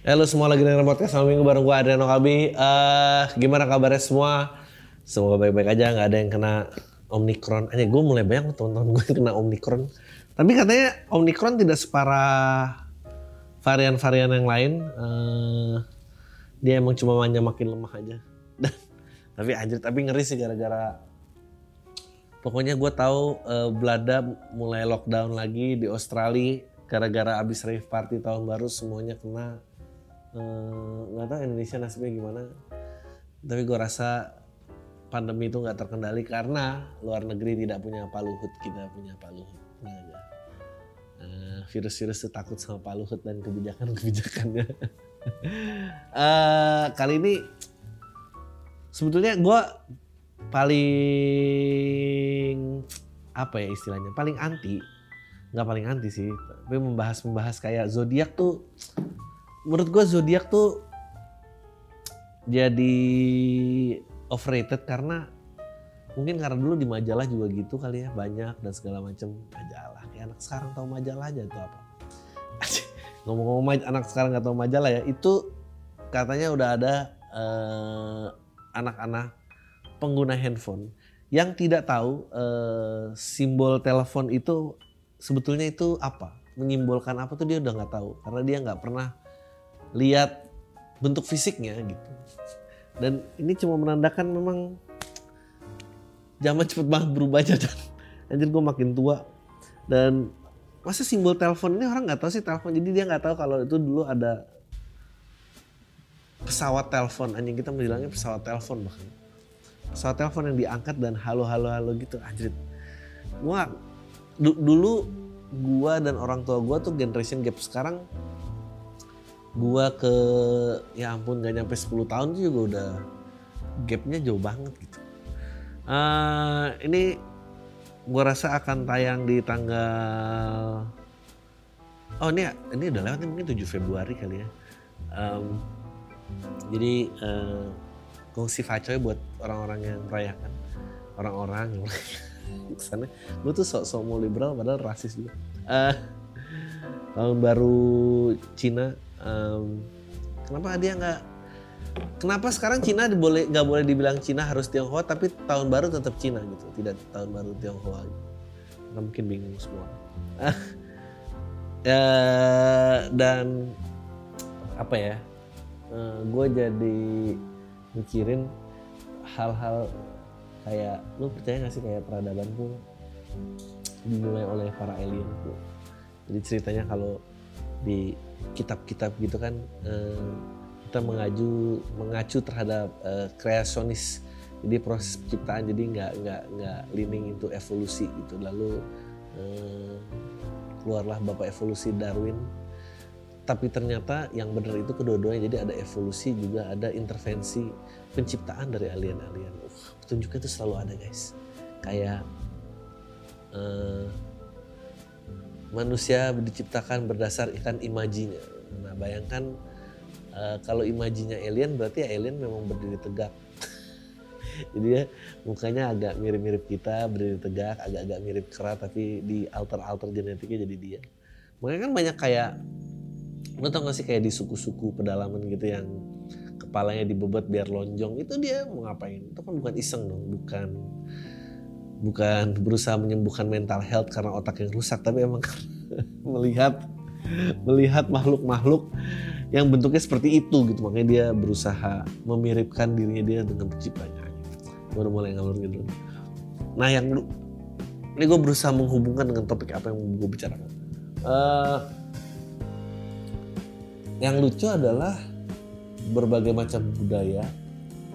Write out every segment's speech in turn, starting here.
Halo semua lagi dengerin podcast Malam Minggu bareng gue Adriano Kalbi. Uh, gimana kabarnya semua? Semoga baik-baik aja, nggak ada yang kena Omicron. Aja gue mulai banyak teman-teman gue kena Omicron. Tapi katanya Omicron tidak separah varian-varian yang lain. Uh, dia emang cuma hanya makin lemah aja. Tapi anjir, tapi ngeri sih gara-gara Pokoknya gue tahu uh, Belanda mulai lockdown lagi di Australia gara-gara abis rave party tahun baru semuanya kena nggak uh, tahu Indonesia nasibnya gimana. Tapi gue rasa pandemi itu nggak terkendali karena luar negeri tidak punya Pak Luhut kita punya Pak Luhut nah, uh, virus-virus itu takut sama Pak Luhut dan kebijakan-kebijakannya. Uh, kali ini sebetulnya gue paling apa ya istilahnya paling anti. Nggak paling anti sih tapi membahas membahas kayak zodiak tuh menurut gue zodiak tuh jadi overrated karena mungkin karena dulu di majalah juga gitu kali ya banyak dan segala macam majalah kayak anak sekarang tahu majalah aja itu apa? Ngomong-ngomong anak sekarang nggak tahu majalah ya itu katanya udah ada uh, anak-anak pengguna handphone yang tidak tahu uh, simbol telepon itu sebetulnya itu apa? Menyimbolkan apa tuh dia udah nggak tahu karena dia nggak pernah lihat bentuk fisiknya gitu. Dan ini cuma menandakan memang zaman cepet banget berubah aja dan anjir gue makin tua. Dan masa simbol telepon ini orang nggak tahu sih telepon. Jadi dia nggak tahu kalau itu dulu ada pesawat telepon. Anjing kita bilangnya pesawat telepon bahkan. Pesawat telepon yang diangkat dan halo halo halo gitu. Anjir. Gua dulu gua dan orang tua gua tuh generation gap. Sekarang gua ke ya ampun gak nyampe 10 tahun juga udah gapnya jauh banget gitu. Uh, ini gua rasa akan tayang di tanggal oh ini ini udah lewat mungkin 7 Februari kali ya. Um, jadi uh, kongsi facoy buat orang-orang yang merayakan orang-orang yang ke sana gue tuh sok-sok mau liberal padahal rasis juga uh, tahun baru Cina um, kenapa dia nggak kenapa sekarang Cina boleh nggak boleh dibilang Cina harus Tionghoa tapi tahun baru tetap Cina gitu tidak tahun baru Tionghoa gitu. Mungkin bingung semua ya, dan apa ya uh, eh, gue jadi mikirin hal-hal kayak lu percaya gak sih kayak peradaban tuh dimulai oleh para alien tuh jadi ceritanya kalau di kitab-kitab gitu kan uh, kita mengaju mengacu terhadap uh, kreasionis. Jadi proses penciptaan jadi nggak nggak nggak leaning itu evolusi gitu. Lalu uh, keluarlah bapak evolusi Darwin. Tapi ternyata yang benar itu kedua-duanya. Jadi ada evolusi juga ada intervensi penciptaan dari alien-alien. Uh, petunjuknya itu selalu ada guys. Kayak uh, manusia diciptakan berdasarkan imajinya. Nah bayangkan uh, kalau imajinya alien berarti alien memang berdiri tegak. Jadi ya mukanya agak mirip-mirip kita berdiri tegak, agak-agak mirip kera tapi di alter-alter genetiknya jadi dia. Makanya kan banyak kayak lo tau gak sih kayak di suku-suku pedalaman gitu yang kepalanya dibebet biar lonjong itu dia mau ngapain? Itu kan bukan iseng dong, bukan bukan berusaha menyembuhkan mental health karena otak yang rusak tapi emang melihat melihat makhluk-makhluk yang bentuknya seperti itu gitu. Makanya dia berusaha memiripkan dirinya dia dengan penciptanya. Baru mulai ngalur gitu. Nah yang ini gue berusaha menghubungkan dengan topik apa yang gue bicarakan. Uh, yang lucu adalah berbagai macam budaya.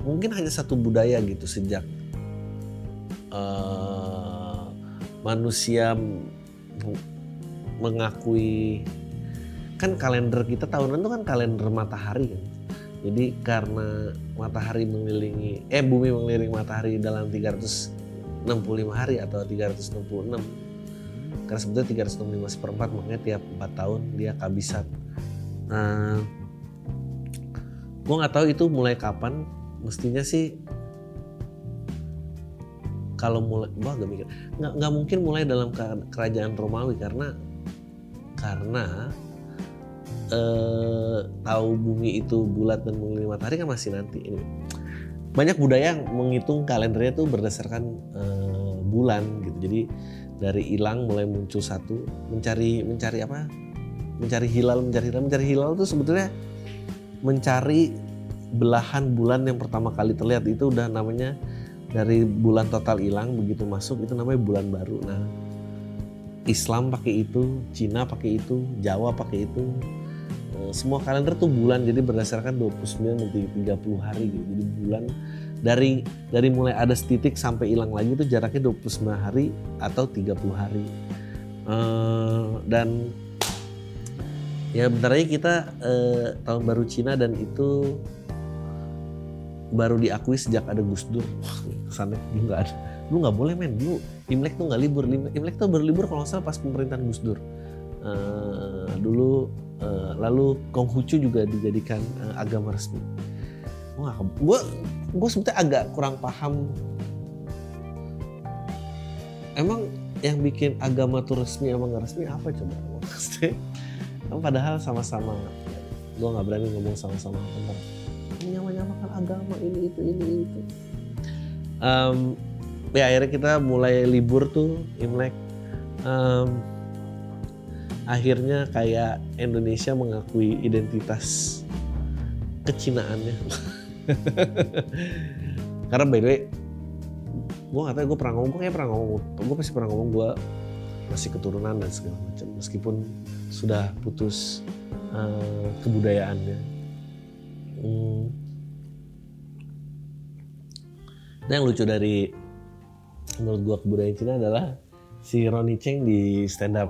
Mungkin hanya satu budaya gitu sejak uh, manusia mengakui kan kalender kita tahunan itu kan kalender matahari kan? Jadi karena matahari mengelilingi eh bumi mengelilingi matahari dalam 365 hari atau 366 karena sebetulnya 365 seperempat makanya tiap 4 tahun dia kabisat nah, gue nggak tahu itu mulai kapan mestinya sih kalau mulai gua agak mikir nggak nggak mungkin mulai dalam kerajaan Romawi karena karena eh, tahu bumi itu bulat dan mengelilingi matahari kan masih nanti. Ini banyak budaya yang menghitung kalendernya tuh berdasarkan eh, bulan gitu. Jadi dari hilang mulai muncul satu mencari mencari apa? Mencari hilal mencari hilal mencari hilal itu sebetulnya mencari belahan bulan yang pertama kali terlihat itu udah namanya dari bulan total hilang begitu masuk itu namanya bulan baru. Nah, Islam pakai itu, Cina pakai itu, Jawa pakai itu. Eh, semua kalender tuh bulan jadi berdasarkan 29 nanti 30 hari gitu. Jadi bulan dari dari mulai ada titik sampai hilang lagi itu jaraknya 29 hari atau 30 hari. Uh, dan ya bentar aja kita uh, tahun baru Cina dan itu baru diakui sejak ada Gus Dur. Kesannya dulu nggak ada. Lu nggak boleh men. Dulu Imlek tuh nggak libur. Imlek tuh baru libur kalau nggak salah pas pemerintahan Gus Dur. Uh, dulu uh, lalu Konghucu juga dijadikan uh, agama resmi. Gue gue sebetulnya agak kurang paham. Emang yang bikin agama tuh resmi emang nggak resmi apa coba? Maksudnya padahal sama-sama gue nggak berani ngomong sama-sama tentang menyamakan agama ini itu ini itu. Um, ya akhirnya kita mulai libur tuh Imlek. Um, akhirnya kayak Indonesia mengakui identitas kecinaannya. Karena by the way gue gak tau gue pernah ngomong gue kayak pernah ngomong gue pasti pernah ngomong gue masih keturunan dan segala macam meskipun sudah putus uh, kebudayaannya hmm Nah yang lucu dari menurut gua kebudayaan Cina adalah si Ronnie Cheng di stand up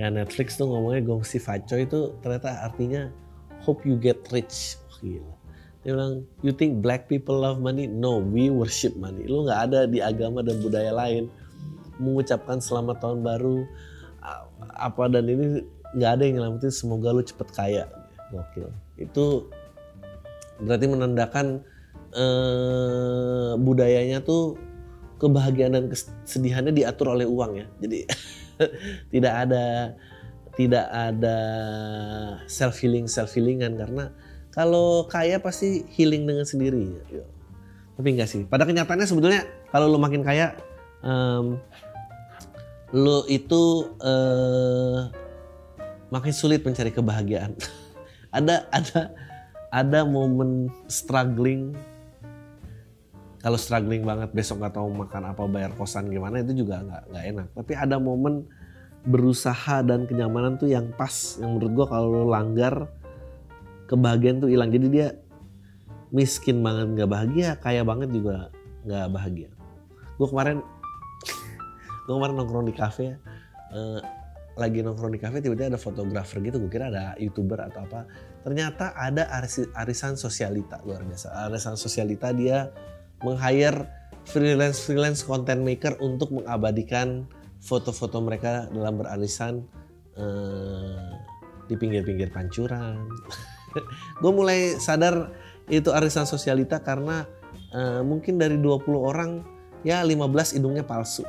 ya Netflix tuh ngomongnya gongsi faco itu ternyata artinya hope you get rich. Wah gila. Dia bilang, you think black people love money? No, we worship money. Lu nggak ada di agama dan budaya lain mengucapkan selamat tahun baru apa dan ini nggak ada yang nyelamatin semoga lu cepet kaya. Gokil. Itu berarti menandakan eh, budayanya tuh kebahagiaan dan kesedihannya diatur oleh uang ya. Jadi tidak ada tidak ada self healing self healingan karena kalau kaya pasti healing dengan sendirinya. Tapi enggak sih. Pada kenyataannya sebetulnya kalau lo makin kaya, um, lo itu uh, makin sulit mencari kebahagiaan. ada ada ada momen struggling. Kalau struggling banget besok nggak tahu makan apa bayar kosan gimana itu juga nggak nggak enak. Tapi ada momen berusaha dan kenyamanan tuh yang pas yang menurut gua kalau lo langgar kebahagiaan tuh hilang. Jadi dia miskin banget nggak bahagia kaya banget juga nggak bahagia. Gua kemarin gua kemarin nongkrong di kafe uh, lagi nongkrong di kafe tiba-tiba ada fotografer gitu gue kira ada youtuber atau apa ternyata ada arisan sosialita luar biasa arisan sosialita dia meng-hire freelance freelance content maker untuk mengabadikan foto-foto mereka dalam berarisan uh, di pinggir-pinggir pancuran. gue mulai sadar itu arisan sosialita karena uh, mungkin dari 20 orang ya 15 hidungnya palsu.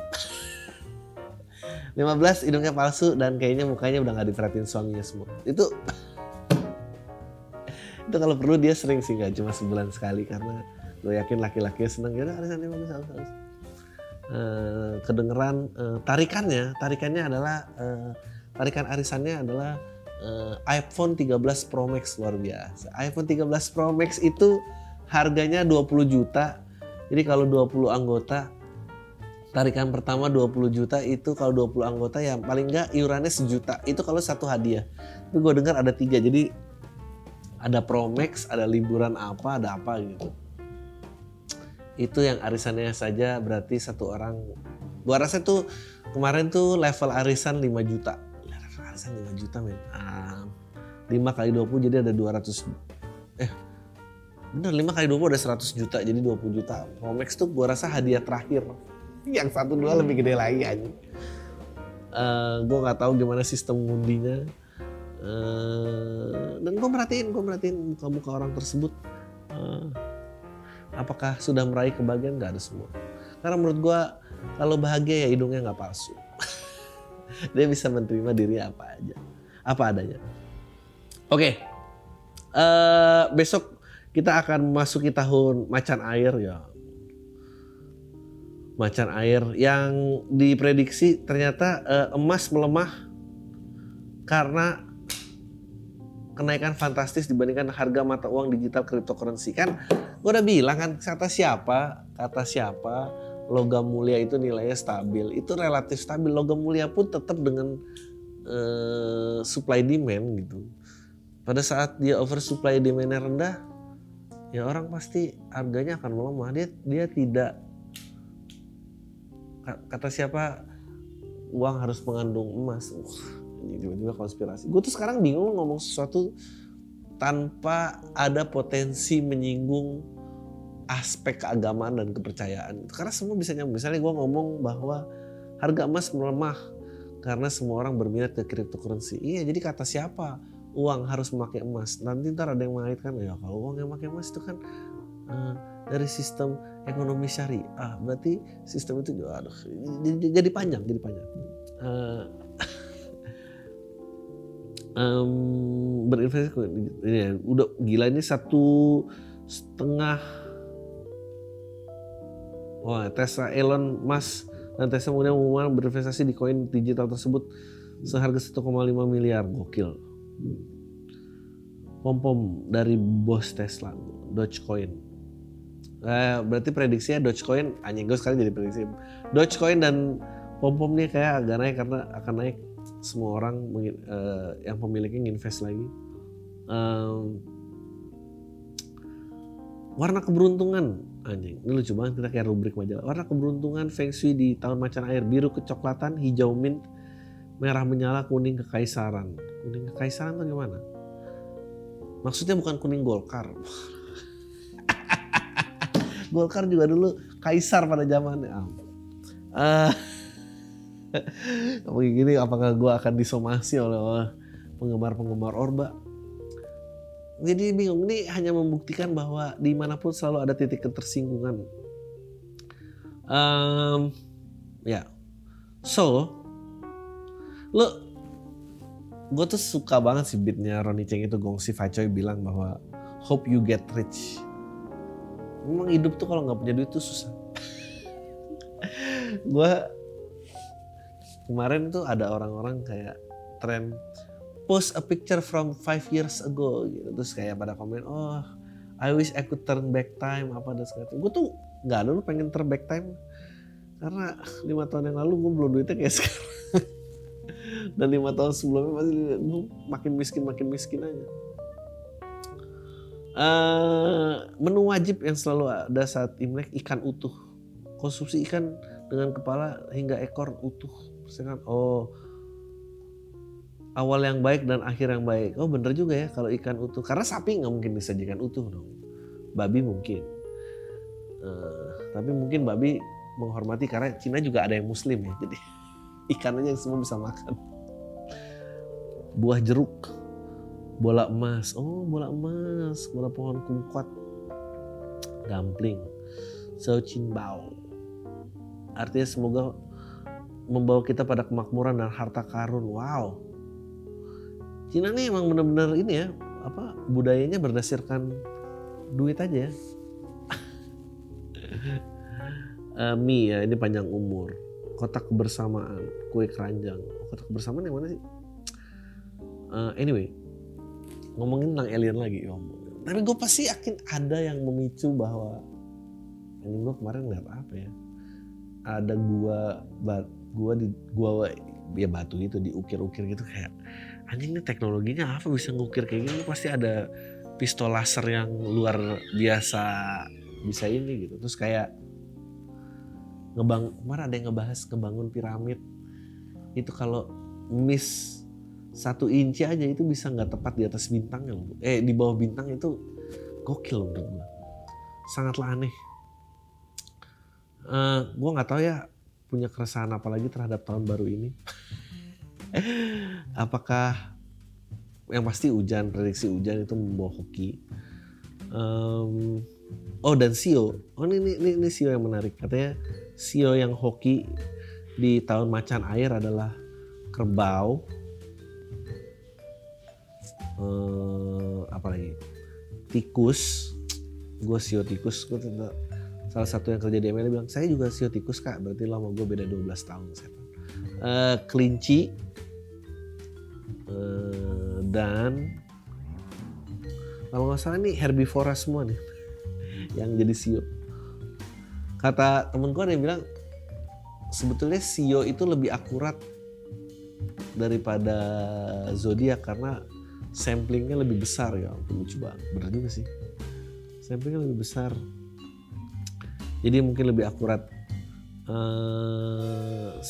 15 hidungnya palsu dan kayaknya mukanya udah nggak diperhatiin suaminya semua. Itu itu kalau perlu dia sering sih nggak cuma sebulan sekali. Karena gue yakin laki-laki seneng ya arisannya bagus bagus, bagus. Uh, kedengeran uh, tarikannya tarikannya adalah uh, tarikan arisannya adalah uh, iPhone 13 Pro Max luar biasa. iPhone 13 Pro Max itu harganya 20 juta. Jadi kalau 20 anggota tarikan pertama 20 juta itu kalau 20 anggota ya paling enggak iurannya sejuta. Itu kalau satu hadiah. Tapi gue dengar ada tiga jadi ada Pro Max ada liburan apa ada apa gitu. Itu yang arisannya saja berarti satu orang. Gua rasa tuh kemarin tuh level arisan 5 juta. Level arisan 5 juta men. Um, 5 kali 20 jadi ada 200 eh bener 5 kali 20 ada 100 juta jadi 20 juta. Pro Max tuh gue rasa hadiah terakhir. Yang satu dua lebih gede lagi aja uh, gue nggak tahu gimana sistem ngundinya uh, dan gue merhatiin gue merhatiin muka-muka orang tersebut. Uh, apakah sudah meraih kebahagiaan? Nggak ada semua. Karena menurut gue kalau bahagia ya hidungnya nggak palsu. Dia bisa menerima diri apa aja apa adanya. Oke. Okay. uh, besok kita akan memasuki tahun macan air ya. Macan air yang diprediksi ternyata uh, emas melemah karena kenaikan fantastis dibandingkan harga mata uang digital cryptocurrency. Kan gue udah bilang kan kata siapa kata siapa logam mulia itu nilainya stabil. Itu relatif stabil logam mulia pun tetap dengan uh, supply demand gitu. Pada saat dia oversupply demandnya rendah ya orang pasti harganya akan melemah. Dia dia tidak kata siapa uang harus mengandung emas. Ini tiba-tiba konspirasi gue tuh sekarang bingung ngomong sesuatu tanpa ada potensi menyinggung aspek keagamaan dan kepercayaan karena semua bisa nyambung misalnya gue ngomong bahwa harga emas melemah karena semua orang berminat ke cryptocurrency iya jadi kata siapa uang harus memakai emas. Nanti ntar ada yang mengaitkan ya kalau uang yang memakai emas itu kan uh, dari sistem ekonomi syariah. Ah, berarti sistem itu aduh jadi, jadi panjang, jadi panjang. Uh, um, berinvestasi ini ya, udah gila ini satu setengah Wah, Tesla Elon Musk dan Tesla kemudian mengumumkan berinvestasi di koin digital tersebut seharga 1,5 miliar. Gokil pom-pom dari bos Tesla, Dogecoin. Eh, berarti prediksinya Dogecoin anjing gue sekali jadi prediksi. Dogecoin dan pom-pom nih kayak agak naik karena akan naik semua orang uh, yang pemiliknya invest lagi. Um, warna keberuntungan anjing. Ini lucu banget kita kayak rubrik majalah. Warna keberuntungan feng shui di tahun macan air. Biru kecoklatan hijau mint merah menyala kuning kekaisaran. Kuning kekaisaran tuh gimana? Maksudnya bukan kuning golkar. Golkar juga dulu kaisar pada zamannya. Uh, begini apakah gue akan disomasi oleh penggemar-penggemar Orba jadi bingung ini hanya membuktikan bahwa di mana pun selalu ada titik ketersinggungan. Um, ya. Yeah. so lo gue tuh suka banget sih beatnya Ronnie Cheng itu Gong Si Facoy bilang bahwa hope you get rich. Memang hidup tuh kalau nggak punya duit tuh susah. Gue kemarin tuh ada orang-orang kayak tren post a picture from five years ago gitu. Terus kayak pada komen oh I wish I could turn back time apa dan segala gue tuh nggak ada lu pengen turn back time? Karena lima tahun yang lalu gue belum duitnya kayak sekarang. Dan lima tahun sebelumnya masih makin miskin makin miskin aja. Uh, menu wajib yang selalu ada saat imlek ikan utuh. Konsumsi ikan dengan kepala hingga ekor utuh oh awal yang baik dan akhir yang baik. Oh bener juga ya kalau ikan utuh. Karena sapi nggak mungkin disajikan utuh dong. Babi mungkin. Uh, tapi mungkin babi menghormati karena Cina juga ada yang muslim ya. Jadi ikannya yang semua bisa makan. Buah jeruk bola emas. Oh bola emas bola pohon kumquat. Gampling. Bao. Artinya semoga membawa kita pada kemakmuran dan harta karun. Wow. Cina nih emang bener-bener ini ya apa budayanya berdasarkan duit aja ya. Uh, mie ya ini panjang umur. Kotak kebersamaan kue keranjang. Kotak kebersamaan yang mana sih? Uh, anyway ngomongin tentang alien lagi om tapi gue pasti yakin ada yang memicu bahwa ini gue kemarin lihat apa ya? Ada gua gua di gua ya batu itu diukir-ukir gitu kayak anjing ini teknologinya apa bisa ngukir kayak gini? Pasti ada pistol laser yang luar biasa bisa ini gitu. Terus kayak ngebang kemarin ada yang ngebahas ngebangun piramid. Itu kalau miss satu inci aja itu bisa nggak tepat di atas bintang ya eh di bawah bintang itu gokil menurut gue sangatlah aneh. Uh, gue nggak tahu ya punya keresahan apa lagi terhadap tahun baru ini? Apakah yang pasti hujan prediksi hujan itu membawa hoki? Um, oh dan Sio. Oh ini, ini ini Sio yang menarik. Katanya Sio yang hoki di tahun macan air adalah kerbau. Uh, apa lagi? Tikus. Gue sio tikus gue tetap salah satu yang kerja di ML bilang saya juga sio tikus kak. Berarti lo sama gue beda 12 tahun uh, kelinci uh, dan kalau nggak salah ini herbivora semua nih yang jadi sio kata temen gue ada yang bilang sebetulnya sio itu lebih akurat daripada zodiak karena samplingnya lebih besar. Ya lucu banget. Benar juga sih. Samplingnya lebih besar jadi mungkin lebih akurat. Uh,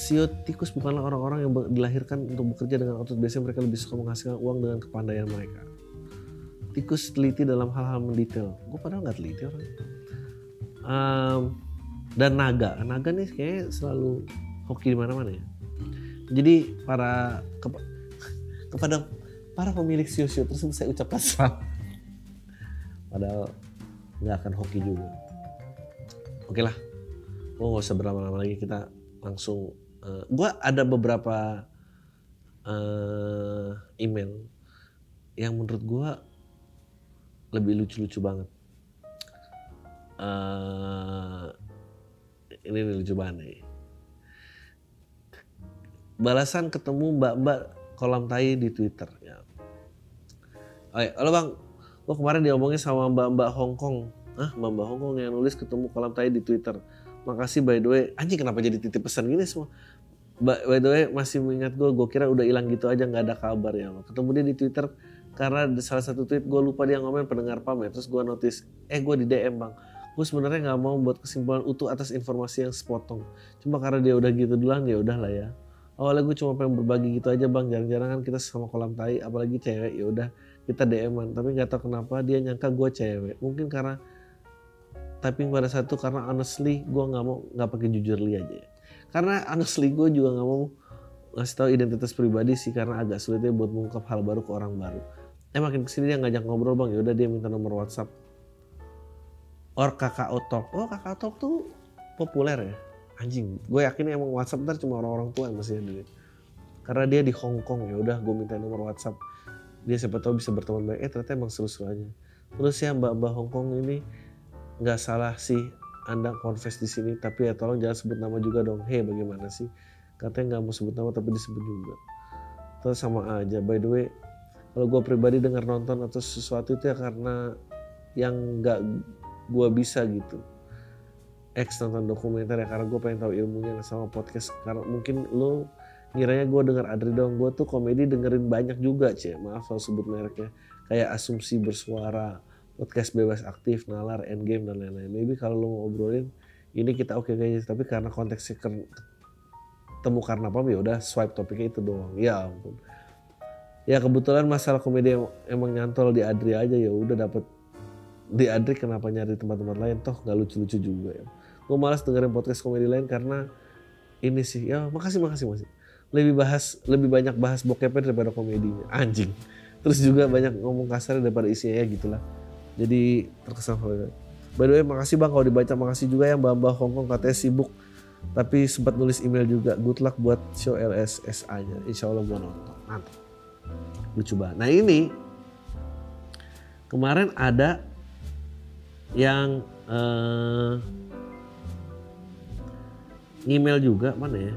tikus bukanlah orang-orang yang dilahirkan untuk bekerja dengan otot. Biasanya mereka lebih suka menghasilkan uang dengan kepandaian mereka. Tikus teliti dalam hal-hal mendetail. Gue padahal nggak teliti orang. Um, dan naga. Naga nih kayaknya selalu hoki di mana-mana ya. Jadi para kepada para pemilik sio-sio tersebut saya ucapkan selamat. Padahal nggak akan hoki juga. Oke lah, oh nggak usah berlama-lama lagi kita langsung. Uh, eh, gue ada beberapa uh, email yang menurut gue lebih lucu-lucu banget. Uh, ini lucu banget nih. Balasan ketemu mbak-mbak kolam tai di Twitter. Ya. Ya. halo bang, gue kemarin diomongin sama mbak-mbak Hongkong. Ah, mbak-mbak Hongkong yang nulis ketemu kolam tai di Twitter. Makasih by the way. Anjing kenapa jadi titip pesan gini semua? By the way masih mengingat gue, gue kira udah hilang gitu aja nggak ada kabar ya. Ketemu dia di Twitter karena di salah satu tweet gue lupa dia ngomongin pendengar pam ya. Terus gue notice, eh gue di DM bang. Gue sebenarnya nggak mau buat kesimpulan utuh atas informasi yang sepotong. Cuma karena dia udah gitu duluan ya udah lah ya awalnya gue cuma pengen berbagi gitu aja bang jarang-jarang kan kita sama kolam tai apalagi cewek ya udah kita DM-an tapi nggak tahu kenapa dia nyangka gue cewek mungkin karena typing pada satu karena honestly gue nggak mau nggak pakai jujur li aja ya. karena honestly gue juga nggak mau ngasih tahu identitas pribadi sih karena agak sulitnya buat mengungkap hal baru ke orang baru. Eh makin ke sini dia ngajak ngobrol bang. Ya udah dia minta nomor WhatsApp. Or kakak otop oh kakak otop tuh populer ya. Anjing gue yakin emang WhatsApp ntar cuma orang-orang tua yang masih ada karena dia di Hong Kong ya udah gue minta nomor WhatsApp. Dia siapa tahu bisa berteman baik. Eh ternyata emang seru-seru terus ya mbak-mbak Hong Kong ini nggak salah sih anda confess di sini tapi ya tolong jangan sebut nama juga dong. Hei bagaimana sih? Katanya nggak mau sebut nama tapi disebut juga. Terus sama aja by the way kalau gue pribadi dengar nonton atau sesuatu itu ya karena yang nggak gue bisa gitu. X nonton dokumenter ya karena gue pengen tahu ilmunya sama podcast. Karena mungkin lo ngiranya gue denger Adri dong gue tuh komedi dengerin banyak juga cie maaf kalau sebut mereknya. Kayak asumsi bersuara podcast bebas aktif nalar endgame dan lain-lain. Maybe kalau lo ngobrolin ini kita oke okay kayaknya. Tapi karena konteksnya ketemu karena apa ya udah swipe topiknya itu doang. Ya ampun. Ya kebetulan masalah komedi emang nyantol di Adri aja. Ya udah dapet di Adri kenapa nyari tempat-tempat lain? Toh nggak lucu-lucu juga ya. Gue malas dengerin podcast komedi lain karena ini sih. Ya makasih makasih makasih. Lebih bahas lebih banyak bahas bokepnya daripada komedinya. Anjing. Terus juga banyak ngomong kasar daripada isinya ya gitulah jadi terkesan by the way makasih bang kalau dibaca makasih juga yang mbak Hongkong katanya sibuk. Tapi sempat nulis email juga good luck buat show LSSA nya. Insya Allah gue nonton. Mantap. Lucu banget. Nah ini kemarin ada yang uh, email juga mana ya?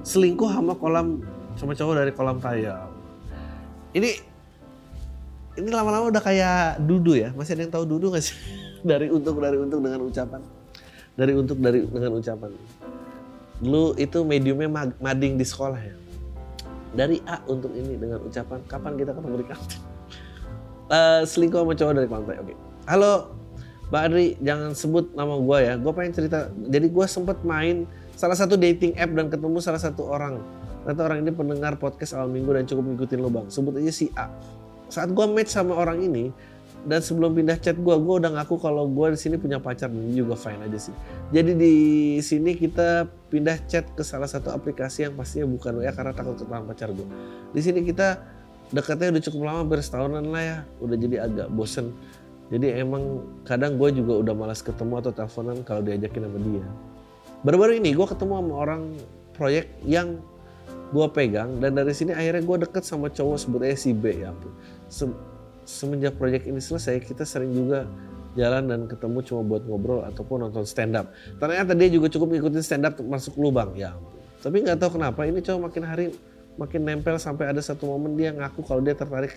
Selingkuh sama kolam sama cowok dari kolam tayang ini ini lama-lama udah kayak dudu ya masih ada yang tahu dudu gak sih dari untuk dari untuk dengan ucapan dari untuk dari dengan ucapan lu itu mediumnya mading di sekolah ya dari A untuk ini dengan ucapan kapan kita ketemu di kantin uh, selingkuh sama cowok dari pantai oke okay. halo Mbak Adri jangan sebut nama gue ya. Gue pengen cerita. Jadi gue sempet main salah satu dating app dan ketemu salah satu orang. Ternyata orang ini pendengar podcast awal minggu dan cukup ngikutin lo bang. Sebut aja si A. Saat gue match sama orang ini, dan sebelum pindah chat gue, gue udah ngaku kalau gue di sini punya pacar dan juga fine aja sih. Jadi di sini kita pindah chat ke salah satu aplikasi yang pastinya bukan WA karena takut ketahuan pacar gue. Di sini kita dekatnya udah cukup lama, hampir setahunan lah ya. Udah jadi agak bosen. Jadi emang kadang gue juga udah malas ketemu atau teleponan kalau diajakin sama dia. Baru-baru ini gue ketemu sama orang proyek yang gue pegang dan dari sini akhirnya gue deket sama cowok sebutnya si B ya ampun. Se- semenjak proyek ini selesai kita sering juga jalan dan ketemu cuma buat ngobrol ataupun nonton stand up. Ternyata dia juga cukup ngikutin stand up masuk lubang ya. Tapi nggak tahu kenapa ini cowok makin hari makin nempel sampai ada satu momen dia ngaku kalau dia tertarik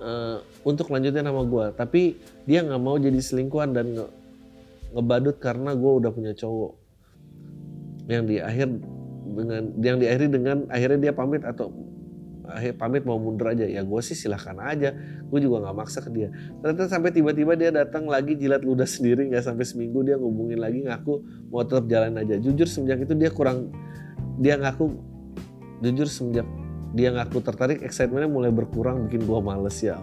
eh, untuk lanjutin sama gue. Tapi dia nggak mau jadi selingkuhan dan nge- ngebadut karena gue udah punya cowok yang di akhir dengan yang diakhiri dengan akhirnya dia pamit atau akhir pamit mau mundur aja. Ya gue sih silahkan aja. Gue juga nggak maksa ke dia. Ternyata sampai tiba-tiba dia datang lagi jilat ludah sendiri nggak sampai seminggu dia ngubungin lagi ngaku mau tetap jalan aja. Jujur semenjak itu dia kurang dia ngaku jujur semenjak dia ngaku tertarik excitementnya mulai berkurang bikin gue males ya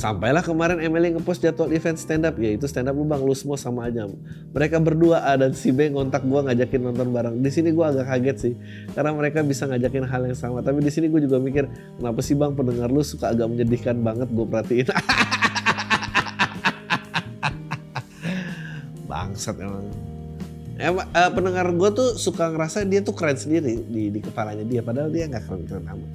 Sampailah kemarin Emily ngepost jadwal event stand up yaitu stand up lu semua sama aja. Mereka berdua A dan si B ngontak gua ngajakin nonton bareng. Di sini gua agak kaget sih karena mereka bisa ngajakin hal yang sama. Tapi di sini gue juga mikir kenapa sih bang pendengar lu suka agak menyedihkan banget gue perhatiin. Bangsat emang. Emang eh, pendengar gue tuh suka ngerasa dia tuh keren sendiri di, di kepalanya dia padahal dia nggak keren-keren amat.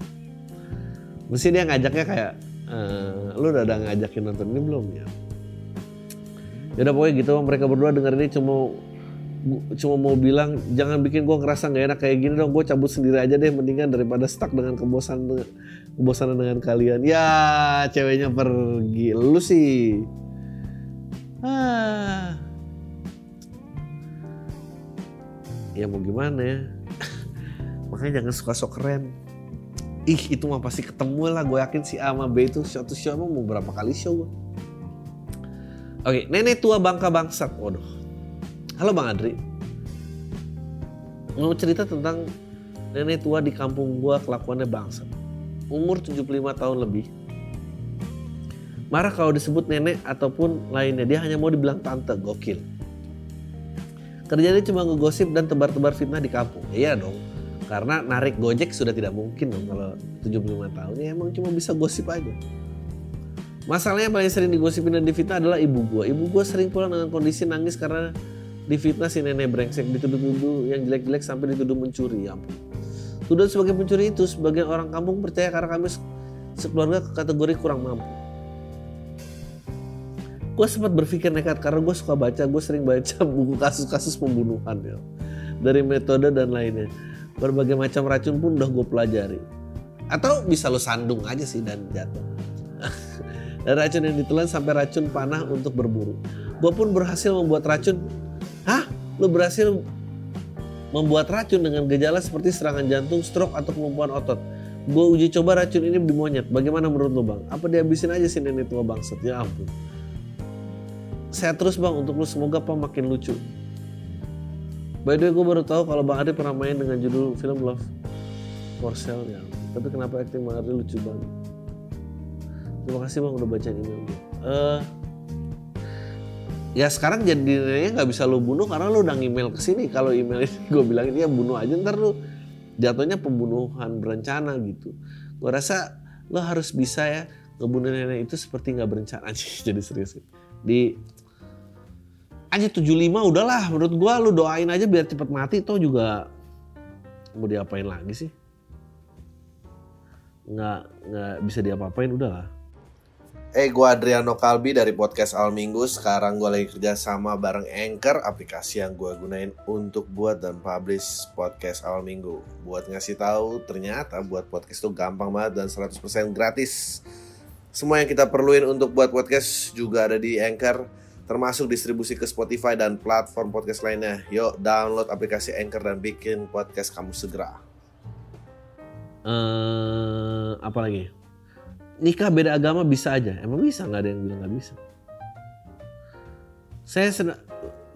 Mesti dia ngajaknya kayak eh, lu udah ada ngajakin nonton ini belum ya? Ya udah pokoknya gitu mereka berdua denger ini cuma cuma mau bilang jangan bikin gue ngerasa nggak enak kayak gini dong gue cabut sendiri aja deh mendingan daripada stuck dengan kebosanan kebosanan dengan kalian. Ya ceweknya pergi. Lu sih. Ah. Ya mau gimana ya? Makanya jangan suka sok keren ih itu mah pasti ketemu lah. Gue yakin si A sama B itu show to show mau berapa kali show gue oke nenek tua bangka bangsat. Waduh. Halo bang Adri. Mau cerita tentang nenek tua di kampung gue kelakuannya bangsat. Umur 75 tahun lebih. Marah kalau disebut nenek ataupun lainnya. Dia hanya mau dibilang tante. Gokil. Kerjanya cuma ngegosip dan tebar-tebar fitnah di kampung. Iya dong karena narik gojek sudah tidak mungkin dong kalau 75 tahun. Ya emang cuma bisa gosip aja. Masalahnya paling sering digosipin dan difitnah adalah ibu gua. Ibu gua sering pulang dengan kondisi nangis karena difitnah si nenek brengsek dituduh-tuduh yang jelek-jelek sampai dituduh mencuri. Ya ampun. Tuduhan sebagai pencuri itu sebagian orang kampung percaya karena kami se- sekeluarga kategori kurang mampu. Gue sempat berpikir nekat karena gue suka baca gue sering baca buku kasus-kasus pembunuhan ya. Dari metode dan lainnya berbagai macam racun pun udah gue pelajari atau bisa lo sandung aja sih dan jatuh dan racun yang ditelan sampai racun panah untuk berburu gue pun berhasil membuat racun hah lo berhasil membuat racun dengan gejala seperti serangan jantung, stroke atau kelumpuhan otot. Gue uji coba racun ini di monyet. Bagaimana menurut lo bang? Apa dihabisin aja sih nenek tua bangsat? Ya ampun. Sehat terus bang untuk lo semoga apa makin lucu. By the way gue baru tahu kalau Bang Ade pernah main dengan judul film Love for Sale ya. Tapi kenapa acting Bang Ade lucu banget. Terima kasih bang udah bacain email gue. Eh, ya sekarang jadinya nggak bisa lo bunuh karena lo udah email ke sini. Kalau email ini gue bilang dia bunuh aja ntar lo jatuhnya pembunuhan berencana gitu. Gue rasa lo harus bisa ya ngebunuh nenek itu seperti nggak berencana jadi serius di aja 75 udahlah menurut gua lu doain aja biar cepet mati toh juga mau diapain lagi sih nggak nggak bisa diapa-apain udahlah Eh, gue Adriano Kalbi dari podcast Al Minggu. Sekarang gue lagi kerja sama bareng Anchor, aplikasi yang gue gunain untuk buat dan publish podcast Al Minggu. Buat ngasih tahu, ternyata buat podcast itu gampang banget dan 100% gratis. Semua yang kita perluin untuk buat podcast juga ada di Anchor, termasuk distribusi ke Spotify dan platform podcast lainnya. Yuk, download aplikasi Anchor dan bikin podcast kamu segera. eh apa lagi nikah beda agama bisa aja emang bisa nggak ada yang bilang nggak bisa saya sen-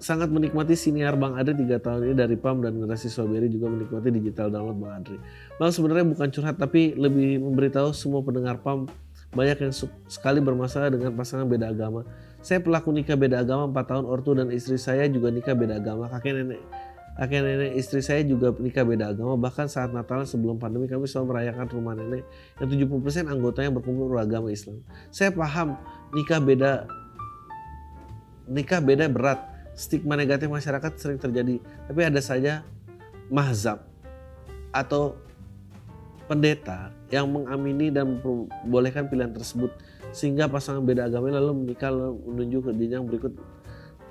sangat menikmati siniar Bang Adri tiga tahun ini dari PAM dan generasi Strawberry juga menikmati digital download Bang Adri. Bang sebenarnya bukan curhat tapi lebih memberitahu semua pendengar PAM Banyak yang sekali bermasalah dengan pasangan beda agama. Saya pelaku nikah beda agama 4 tahun ortu dan istri saya juga nikah beda agama. Kakek nenek kakek nenek istri saya juga nikah beda agama. Bahkan saat Natal sebelum pandemi kami selalu merayakan rumah nenek yang 70% anggotanya berkumpul beragama Islam. Saya paham nikah beda nikah beda berat. Stigma negatif masyarakat sering terjadi. Tapi ada saja mahzab atau pendeta yang mengamini dan membolehkan pilihan tersebut sehingga pasangan beda agama lalu menikah lalu menuju ke jenjang berikut.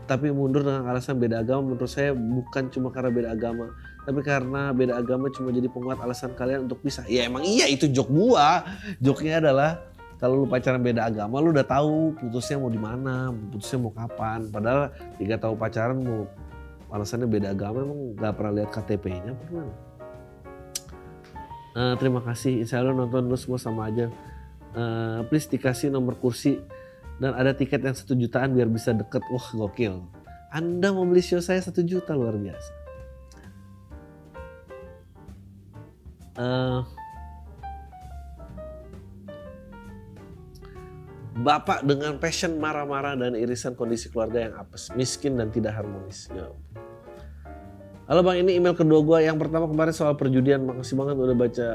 Tapi mundur dengan alasan beda agama menurut saya bukan cuma karena beda agama. Tapi karena beda agama cuma jadi penguat alasan kalian untuk pisah. Ya emang iya itu jok gua. Joknya adalah kalau lu pacaran beda agama lu udah tahu putusnya mau di mana putusnya mau kapan. Padahal tiga tahun pacaran mau alasannya beda agama emang gak pernah lihat KTP-nya pernah? Uh, terima kasih. Insya Allah nonton lu semua sama aja uh, please dikasih nomor kursi dan ada tiket yang satu jutaan biar bisa deket wah gokil anda mau beli show saya satu juta luar biasa uh, Bapak dengan passion marah-marah dan irisan kondisi keluarga yang apes, miskin dan tidak harmonis. Ya. Halo bang, ini email kedua gue. Yang pertama kemarin soal perjudian, makasih banget udah baca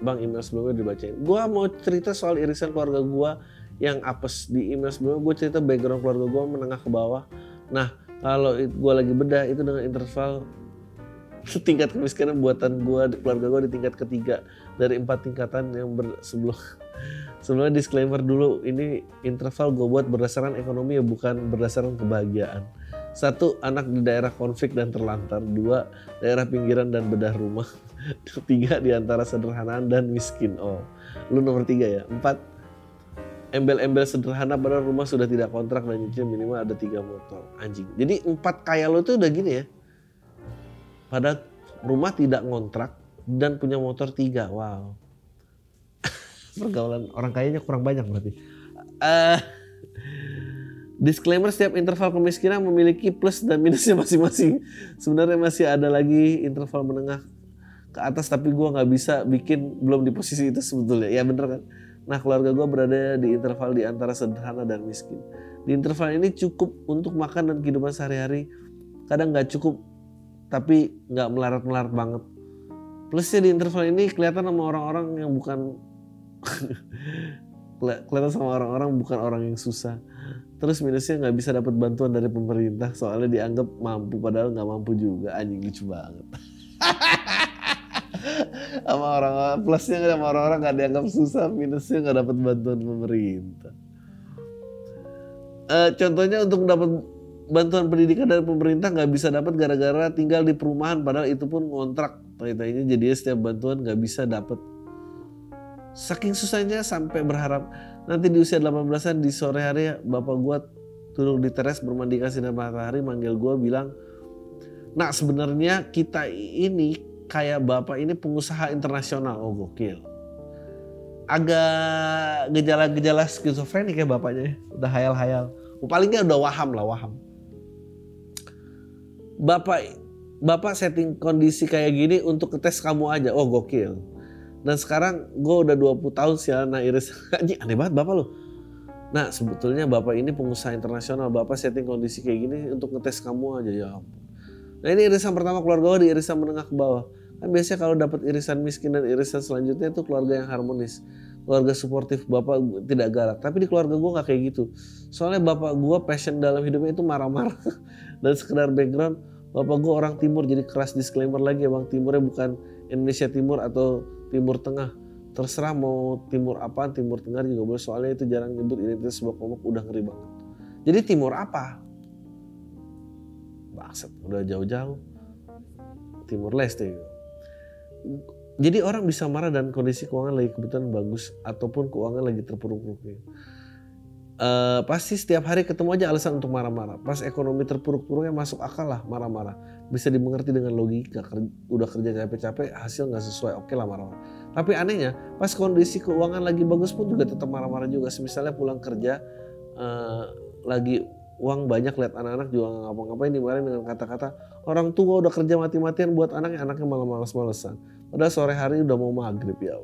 bang email sebelumnya dibacain. Gue mau cerita soal irisan keluarga gue yang apes. Di email sebelumnya gue cerita background keluarga gue menengah ke bawah. Nah kalau gue lagi bedah itu dengan interval tingkat kemiskinan buatan gue keluarga gue di tingkat ketiga. Dari empat tingkatan yang ber, sebelum sebelumnya disclaimer dulu ini interval gue buat berdasarkan ekonomi ya bukan berdasarkan kebahagiaan satu anak di daerah konflik dan terlantar. Dua daerah pinggiran dan bedah rumah. Tiga di antara sederhanaan dan miskin. Oh lu nomor tiga ya. Empat embel-embel sederhana padahal rumah sudah tidak kontrak dan nyicil minimal ada tiga motor. Anjing. Jadi empat kaya lo tuh udah gini ya. Pada rumah tidak ngontrak dan punya motor tiga. Wow. Pergaulan orang kayanya kurang banyak berarti. Uh, disclaimer setiap interval kemiskinan memiliki plus dan minusnya masing-masing sebenarnya masih ada lagi interval menengah ke atas tapi gue nggak bisa bikin belum di posisi itu sebetulnya ya bener kan Nah keluarga gue berada di interval di antara sederhana dan miskin. Di interval ini cukup untuk makan dan kehidupan sehari-hari. Kadang nggak cukup, tapi nggak melarat-melarat banget. Plusnya di interval ini kelihatan sama orang-orang yang bukan kelihatan sama orang-orang bukan orang yang susah. Terus minusnya nggak bisa dapat bantuan dari pemerintah soalnya dianggap mampu padahal nggak mampu juga. Anjing lucu banget. sama orang plusnya sama orang-orang nggak dianggap susah minusnya nggak dapat bantuan pemerintah uh, contohnya untuk dapat bantuan pendidikan dari pemerintah nggak bisa dapat gara-gara tinggal di perumahan padahal itu pun kontrak ini jadi setiap bantuan nggak bisa dapat saking susahnya sampai berharap nanti di usia 18an di sore hari bapak gua duduk di teras bermandi kasih matahari manggil gua bilang nah sebenarnya kita ini kayak bapak ini pengusaha internasional. Oh gokil. Agak gejala-gejala skizofrenik ya bapaknya. Udah hayal-hayal. Oh, paling nggak udah waham lah waham. Bapak bapak setting kondisi kayak gini untuk tes kamu aja. Oh gokil. Dan sekarang gue udah 20 tahun sih anak iris. Aneh banget bapak lo. Nah sebetulnya bapak ini pengusaha internasional. Bapak setting kondisi kayak gini untuk ngetes kamu aja ya. Nah ini irisan pertama keluarga gue di irisan menengah ke bawah. Kan biasanya kalau dapat irisan miskin dan irisan selanjutnya itu keluarga yang harmonis. Keluarga suportif, bapak tidak galak. Tapi di keluarga gue gak kayak gitu. Soalnya bapak gue passion dalam hidupnya itu marah-marah. dan sekedar background, bapak gue orang timur jadi keras disclaimer lagi ya bang. Timurnya bukan Indonesia Timur atau Timur Tengah. Terserah mau timur apa, timur tengah juga boleh. Soalnya itu jarang nyebut identitas sebuah kelompok udah ngeri banget. Jadi timur apa? Bangsat, udah jauh-jauh. Timur Leste. Jadi orang bisa marah dan kondisi keuangan lagi kebetulan bagus ataupun keuangan lagi terpuruk-puruknya. Uh, pasti setiap hari ketemu aja alasan untuk marah-marah. Pas ekonomi terpuruk-puruknya masuk akal lah marah-marah. Bisa dimengerti dengan logika. Udah kerja capek-capek hasil nggak sesuai oke okay lah marah-marah. Tapi anehnya pas kondisi keuangan lagi bagus pun juga tetap marah-marah juga. Misalnya pulang kerja uh, lagi uang banyak lihat anak-anak juga nggak ngapa-ngapain dimarahin dengan kata-kata orang tua udah kerja mati-matian buat anaknya anaknya malah males-malesan padahal sore hari udah mau maghrib ya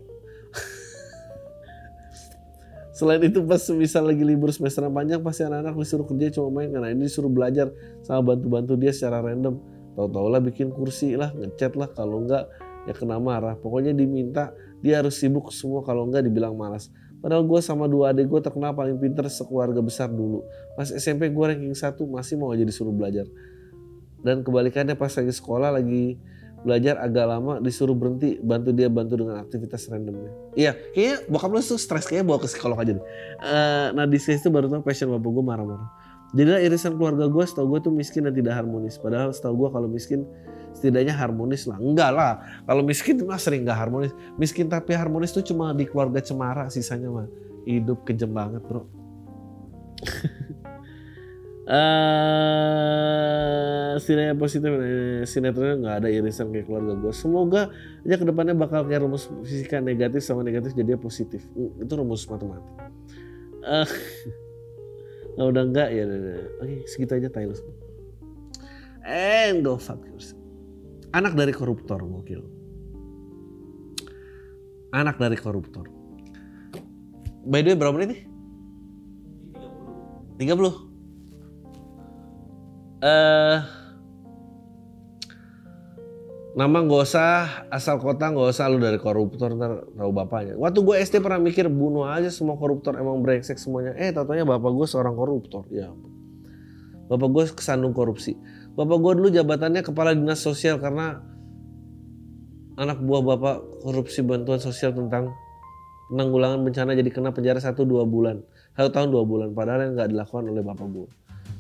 Selain itu pas misal lagi libur semester panjang pasti anak-anak disuruh kerja cuma main karena ini disuruh belajar sama bantu-bantu dia secara random. Tahu-tahu lah bikin kursi lah, ngecat lah kalau enggak ya kena marah. Pokoknya diminta dia harus sibuk semua kalau enggak dibilang malas. Padahal gue sama dua adik gue terkenal paling pinter sekeluarga besar dulu. Pas SMP gue ranking satu masih mau aja disuruh belajar. Dan kebalikannya pas lagi sekolah lagi belajar agak lama disuruh berhenti bantu dia bantu dengan aktivitas randomnya. Iya, kayaknya bokap lu tuh stres kayaknya bawa ke psikolog aja deh. Uh, nah di situ baru tau passion bapak gue marah-marah. Jadilah irisan keluarga gue setahu gue tuh miskin dan tidak harmonis. Padahal setahu gue kalau miskin setidaknya harmonis lah. Enggak lah. Kalau miskin mah sering gak harmonis. Miskin tapi harmonis tuh cuma di keluarga cemara sisanya mah hidup kejem banget bro. Uh, sinetron positif sinetronnya nggak ada irisan kayak keluarga gue semoga aja ke depannya bakal kayak rumus fisika negatif sama negatif jadi positif hmm, itu rumus matematik uh, nah, udah enggak ya oke segitu aja Taylor and go fuck yourself. Anak dari koruptor gokil. Anak dari koruptor. By the way berapa menit nih? 30 30 eh nama nggak usah asal kota nggak usah lu dari koruptor ntar tahu bapaknya. Waktu gue SD pernah mikir bunuh aja semua koruptor emang brengsek semuanya. Eh tatanya bapak gue seorang koruptor. Ya bapak gue kesandung korupsi. Bapak gue dulu jabatannya kepala dinas sosial karena anak buah bapak korupsi bantuan sosial tentang penanggulangan bencana jadi kena penjara satu dua bulan. Satu tahun dua bulan. Padahal yang nggak dilakukan oleh bapak gue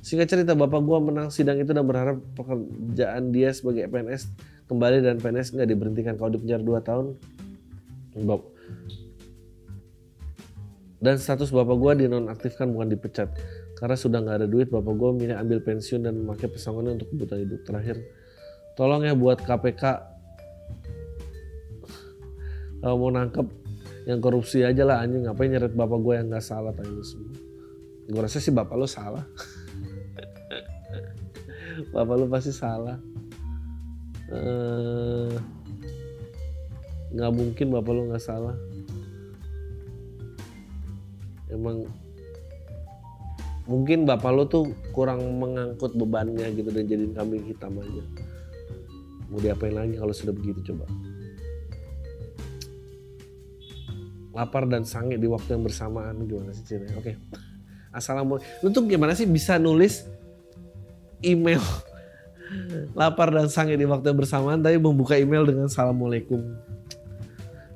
Singkat cerita, bapak gua menang sidang itu dan berharap pekerjaan dia sebagai PNS kembali dan PNS nggak diberhentikan kalau di penjara 2 tahun. Dan status bapak gua dinonaktifkan bukan dipecat. Karena sudah nggak ada duit, bapak gua milih ambil pensiun dan memakai pesangonnya untuk kebutuhan hidup. Terakhir, tolong ya buat KPK kalau mau nangkep yang korupsi aja lah anjing ngapain nyeret bapak gue yang nggak salah tanya semua gue rasa sih bapak lo salah bapak lu pasti salah nggak uh, mungkin bapak lu nggak salah. Emang mungkin bapak lu tuh kurang mengangkut bebannya gitu dan jadiin kambing hitam aja. Mau diapain lagi kalau sudah begitu coba? Lapar dan sange di waktu yang bersamaan. Gimana sih ceritanya? Oke. Okay. assalamualaikum. Lu tuh gimana sih bisa nulis email lapar dan sange di waktu yang bersamaan tapi membuka email dengan assalamualaikum.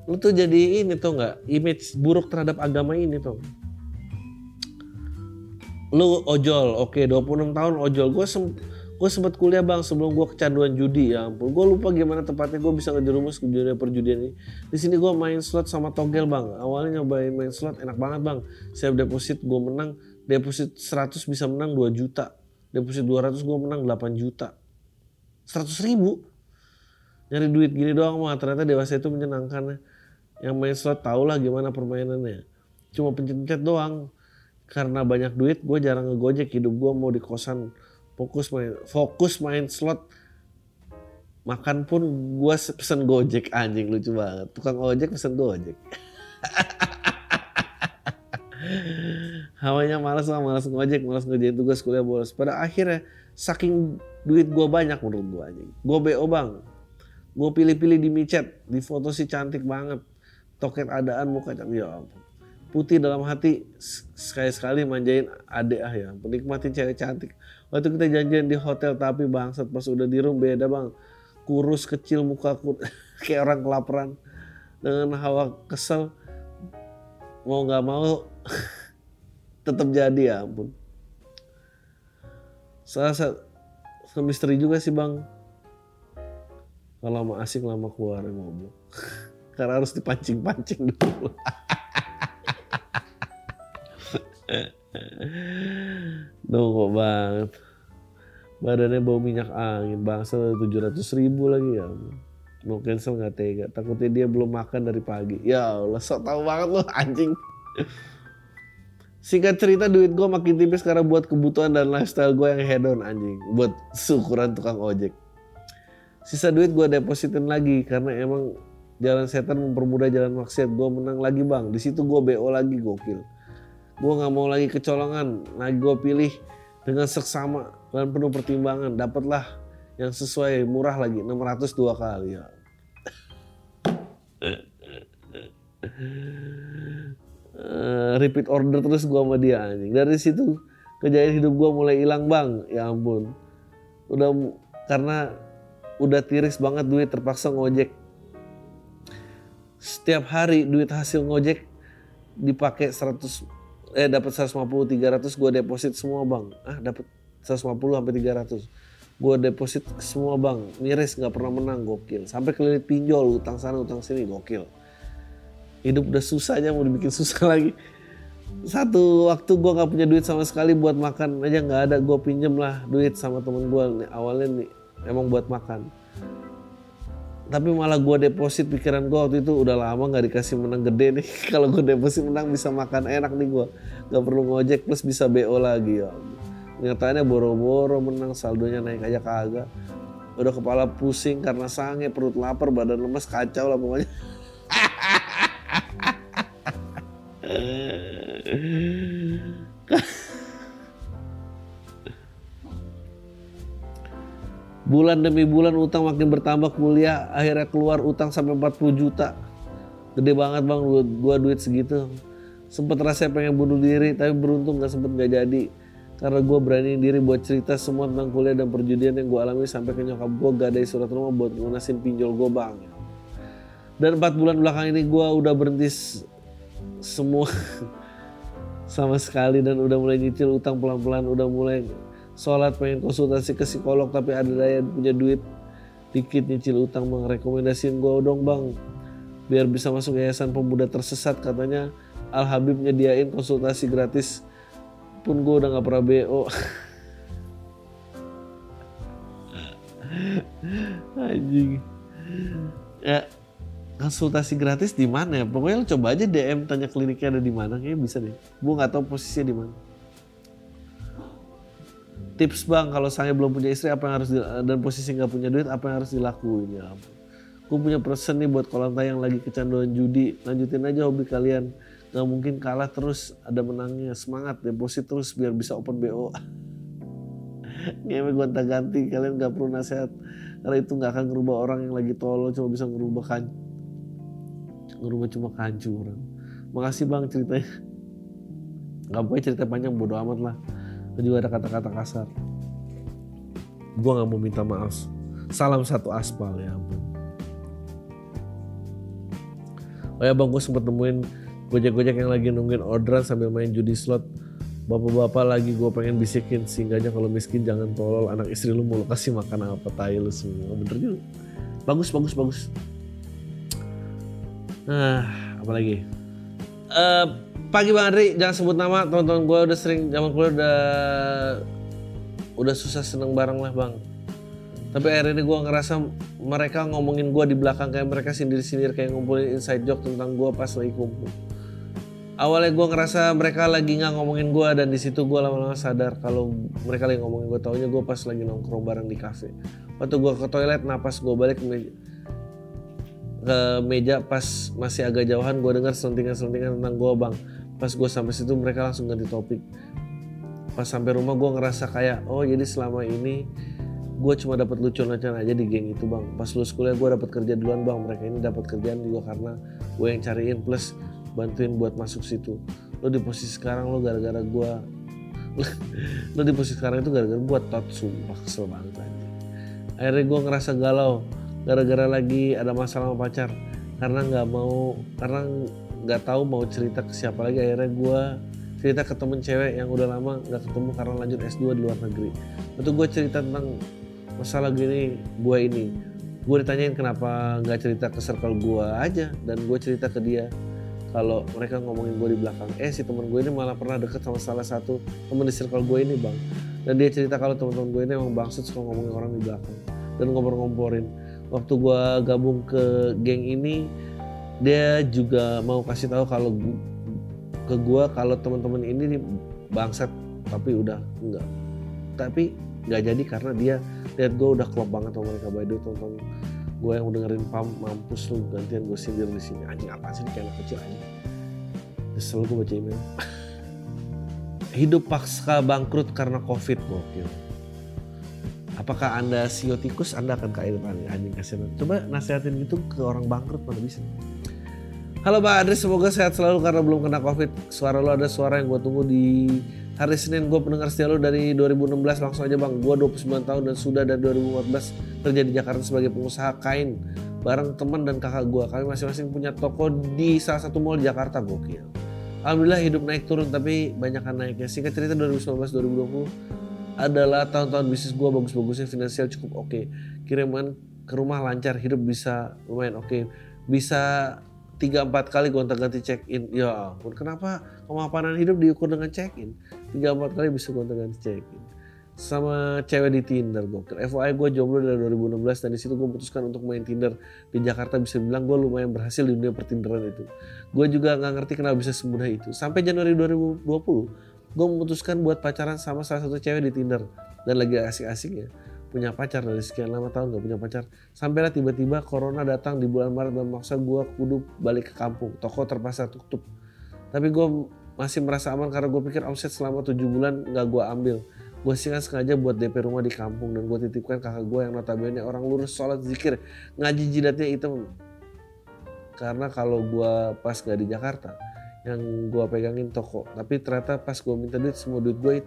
Lu tuh jadi ini tuh nggak? Image buruk terhadap agama ini tuh. Lu ojol oke okay, 26 tahun ojol. Gue sem gue sempat kuliah bang sebelum gue kecanduan judi. Ya ampun gue lupa gimana tepatnya gue bisa ngejerumus ke dunia perjudian ini. Di sini gue main slot sama togel bang. Awalnya nyobain main slot enak banget bang. Saya deposit gue menang deposit 100 bisa menang 2 juta. Deposit 200 gue menang 8 juta 100 ribu. Nyari duit gini doang mah ternyata dewasa itu menyenangkan. Yang main slot tau lah gimana permainannya. Cuma pencet-pencet doang. Karena banyak duit gue jarang ngegojek hidup gue mau di kosan. Fokus main fokus main slot. Makan pun gue pesen gojek anjing lucu banget. Tukang ojek pesen gojek hawanya malas lah malas ngojek malas ngerjain tugas kuliah bolos pada akhirnya saking duit gue banyak menurut gue aja gue bo bang. Gue pilih-pilih di micet di foto sih cantik banget. Toket adaan muka cantik ya ampun. Putih dalam hati sekali-sekali manjain adek ah ya penikmatin cewek cantik. Waktu kita janjian di hotel tapi bangsat pas udah di room beda bang. Kurus kecil muka kur kayak orang kelaparan. Dengan hawa kesel mau nggak mau tetap jadi ya ampun. Salah satu misteri juga sih bang. Kalau lama asik lama keluar ngobrol karena harus dipancing-pancing dulu. Nunggu banget. Badannya bau minyak angin bangsa tujuh ratus ribu lagi ya mau cancel nggak tega? Takutnya dia belum makan dari pagi. Ya Allah sok tahu banget loh anjing Singkat cerita duit gue makin tipis karena buat kebutuhan dan lifestyle gue yang hedon anjing. Buat syukuran tukang ojek. Sisa duit gue depositin lagi karena emang jalan setan mempermudah jalan maksiat. Gue menang lagi bang. Di situ gue BO lagi gokil. gue nggak mau lagi kecolongan lagi gue pilih dengan seksama dan penuh pertimbangan dapatlah yang sesuai murah lagi 600 dua kali ya Uh, repeat order terus gua sama dia anjing. Dari situ kejadian hidup gua mulai hilang bang. Ya ampun. Udah karena udah tiris banget duit terpaksa ngojek. Setiap hari duit hasil ngojek dipakai 100 eh dapat 150 300 gua deposit semua bang. Ah dapat 150 sampai 300 gua deposit semua bang. Miris nggak pernah menang gokil. Sampai kelilit pinjol utang sana utang sini gokil hidup udah susahnya mau dibikin susah lagi. Satu waktu gue nggak punya duit sama sekali buat makan aja nggak ada gue pinjem lah duit sama temen gue nih awalnya nih emang buat makan. Tapi malah gue deposit pikiran gue waktu itu udah lama nggak dikasih menang gede nih. Kalau gue deposit menang bisa makan enak nih gue nggak perlu ngojek plus bisa bo lagi ya nyatanya boro-boro menang saldonya naik aja kagak. Udah kepala pusing karena sange perut lapar badan lemas kacau lah pokoknya bulan demi bulan utang makin bertambah kuliah akhirnya keluar utang sampai 40 juta. Gede banget bang gua duit segitu. Sempet rasa pengen bunuh diri tapi beruntung gak sempet gak jadi. Karena gue berani diri buat cerita semua tentang kuliah dan perjudian yang gue alami sampai ke nyokap gue gak ada surat rumah buat ngunasin pinjol gue bang dan empat bulan belakang ini gue udah berhenti semua sama sekali dan udah mulai nyicil utang pelan-pelan udah mulai sholat pengen konsultasi ke psikolog tapi ada daya punya duit dikit nyicil utang bang. Rekomendasiin gue dong bang. Biar bisa masuk yayasan pemuda tersesat katanya Al Habib nyediain konsultasi gratis. Pun gue udah nggak pernah BO anjing. Ya konsultasi gratis di mana ya? Pokoknya lo coba aja DM tanya kliniknya ada di mana, kayaknya bisa deh. Gue nggak tahu posisinya di mana. Tips bang, kalau saya belum punya istri apa yang harus dan posisi nggak punya duit apa yang harus dilakuin ya? Gue punya persen nih buat kolontai yang lagi kecanduan judi. Lanjutin aja hobi kalian. Gak mungkin kalah terus, ada menangnya. Semangat, deposit terus biar bisa open BO. Ngewe gonta ganti, kalian gak perlu nasihat. Karena itu gak akan ngerubah orang yang lagi tolol, cuma bisa ngerubah kan ngerubah cuma kehancuran makasih bang ceritanya. Nggak boleh cerita panjang bodo amat lah. Juga ada kata-kata kasar. Gue nggak mau minta maaf. Salam satu aspal ya ampun. Oh ya bang gue sempet nemuin gojek-gojek yang lagi nungguin orderan sambil main judi slot. Bapak-bapak lagi gue pengen bisikin singgahnya kalau miskin jangan tolol anak istri lu mau kasih makan apa tai lu semua. Bener juga. Bagus bagus bagus Nah, apa lagi? Uh, pagi Bang Andri, jangan sebut nama teman-teman gue udah sering zaman kuliah udah udah susah seneng bareng lah bang. Tapi akhirnya ini gue ngerasa mereka ngomongin gue di belakang kayak mereka sindir-sindir kayak ngumpulin inside joke tentang gue pas lagi kumpul. Awalnya gue ngerasa mereka lagi nggak ngomongin gue dan di situ gue lama-lama sadar kalau mereka lagi ngomongin gue. Taunya gue pas lagi nongkrong bareng di kafe. Waktu gue ke toilet, napas gue balik ke meja pas masih agak jauhan gue dengar selentingan-selentingan tentang gue bang. Pas gue sampai situ mereka langsung ganti topik. Pas sampai rumah gue ngerasa kayak oh jadi selama ini gue cuma dapat lucu-lucuan aja di geng itu bang. Pas lulus kuliah gue dapat kerja duluan bang. Mereka ini dapat kerjaan juga karena gue yang cariin plus bantuin buat masuk situ. Lo di posisi sekarang lo gara-gara gue lo di posisi sekarang itu gara-gara gue tot sumpah kesel banget aja akhirnya gue ngerasa galau gara-gara lagi ada masalah sama pacar. Karena nggak mau karena nggak tahu mau cerita ke siapa lagi. Akhirnya gue cerita ke temen cewek yang udah lama nggak ketemu karena lanjut S2 di luar negeri. Itu gue cerita tentang masalah gini gue ini. Gue ditanyain kenapa nggak cerita ke circle gue aja dan gue cerita ke dia. Kalau mereka ngomongin gue di belakang eh si temen gue ini malah pernah deket sama salah satu temen di circle gue ini bang. Dan dia cerita kalau teman-teman gue ini emang bangsat suka ngomongin orang di belakang dan ngompor-ngomporin waktu gue gabung ke geng ini dia juga mau kasih tahu kalau ke gue kalau teman-teman ini bangsat tapi udah enggak. Tapi nggak jadi karena dia lihat gue udah klop banget sama mereka. By the tonton gue yang dengerin pam mampus lu gantian gue sindir di sini. Anjing apa sih kayak anak kecil aja. Kesel gue baca email. Hidup pasca bangkrut karena covid gokil apakah anda sio tikus anda akan kaya depan anjing kasihan coba nasihatin itu ke orang bangkrut mana bisa Halo Pak Adri, semoga sehat selalu karena belum kena covid. Suara lo ada suara yang gue tunggu di hari Senin. Gue pendengar setia lo dari 2016 langsung aja bang. Gue 29 tahun dan sudah dari 2014 kerja di Jakarta sebagai pengusaha kain bareng teman dan kakak gue. Kami masing-masing punya toko di salah satu mall Jakarta gokil. Alhamdulillah hidup naik turun tapi banyak kan naiknya. Singkat cerita 2019-2020 adalah tahun-tahun bisnis gue bagus-bagusnya finansial cukup oke. Okay. Kiriman ke rumah lancar, hidup bisa lumayan oke. Okay. Bisa tiga empat kali gonta ganti check in ya ampun kenapa kemapanan hidup diukur dengan check in tiga empat kali bisa gonta ganti check in sama cewek di Tinder gokil. FYI gue jomblo dari 2016 dan di situ gue memutuskan untuk main Tinder di Jakarta bisa bilang gue lumayan berhasil di dunia pertinderan itu. Gue juga nggak ngerti kenapa bisa semudah itu. Sampai Januari 2020 gue memutuskan buat pacaran sama salah satu cewek di Tinder. Dan lagi asik-asiknya punya pacar dari sekian lama tahun gak punya pacar. Sampailah tiba-tiba corona datang di bulan Maret dan maksa gue kudu balik ke kampung. Toko terpaksa tutup. Tapi gue masih merasa aman karena gue pikir omset selama tujuh bulan gak gue ambil. Gue singkat sengaja buat DP rumah di kampung dan gue titipkan kakak gue yang notabene orang lurus sholat zikir ngaji jidatnya hitam. Karena kalau gue pas gak di Jakarta yang gue pegangin toko. Tapi ternyata pas gue minta duit semua duit gue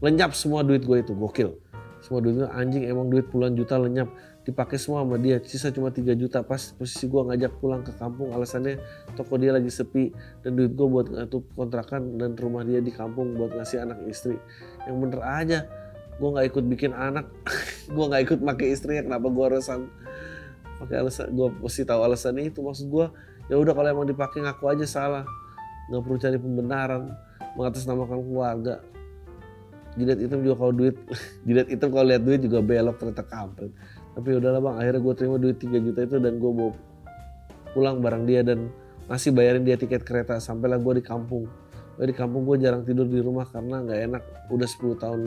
lenyap semua duit gue itu gokil. Semua duitnya anjing emang duit puluhan juta lenyap. Dipakai semua sama dia sisa cuma 3 juta. Pas posisi gue ngajak pulang ke kampung alasannya toko dia lagi sepi. Dan duit gue buat ngatur kontrakan dan rumah dia di kampung buat ngasih anak istri. Yang bener aja gue nggak ikut bikin anak. Gue nggak ikut pakai istrinya kenapa gue alasan pakai alasan gue pasti tahu alasannya itu. Maksud gue ya udah kalau emang dipakai ngaku aja salah nggak perlu cari pembenaran mengatasnamakan keluarga. Jidat hitam juga kalau duit jidat hitam kalau lihat duit juga belok ternyata kampret. Tapi udahlah bang akhirnya gue terima duit 3 juta itu dan gue bawa pulang barang dia dan masih bayarin dia tiket kereta. Sampailah gue di kampung. Di kampung gue jarang tidur di rumah karena nggak enak. Udah 10 tahun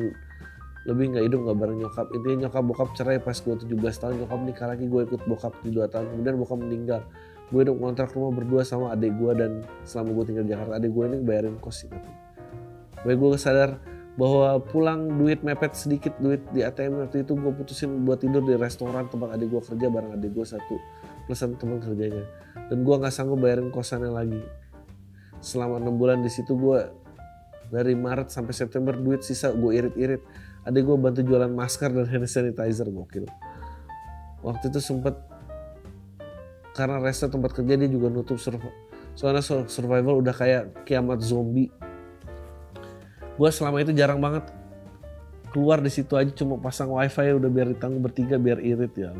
lebih nggak hidup nggak bareng nyokap. Intinya nyokap bokap cerai pas gue 17 tahun. Nyokap nikah lagi gue ikut bokap di 2 tahun. Kemudian bokap meninggal gue hidup kontrak rumah berdua sama adik gue dan selama gue tinggal di Jakarta adik gue ini bayarin kos sih tapi. Gue sadar bahwa pulang duit mepet sedikit duit di ATM waktu itu gue putusin buat tidur di restoran tempat adik gue kerja bareng adik gue satu plus teman kerjanya. Dan gue nggak sanggup bayarin kosannya lagi. Selama enam bulan di situ gue dari Maret sampai September duit sisa gue irit-irit. Adik gue bantu jualan masker dan hand sanitizer gokil. Waktu itu sempet karena resto tempat kerja dia juga nutup soalnya survival udah kayak kiamat zombie. Gue selama itu jarang banget keluar di situ aja cuma pasang wifi udah biar ditanggung bertiga biar irit ya.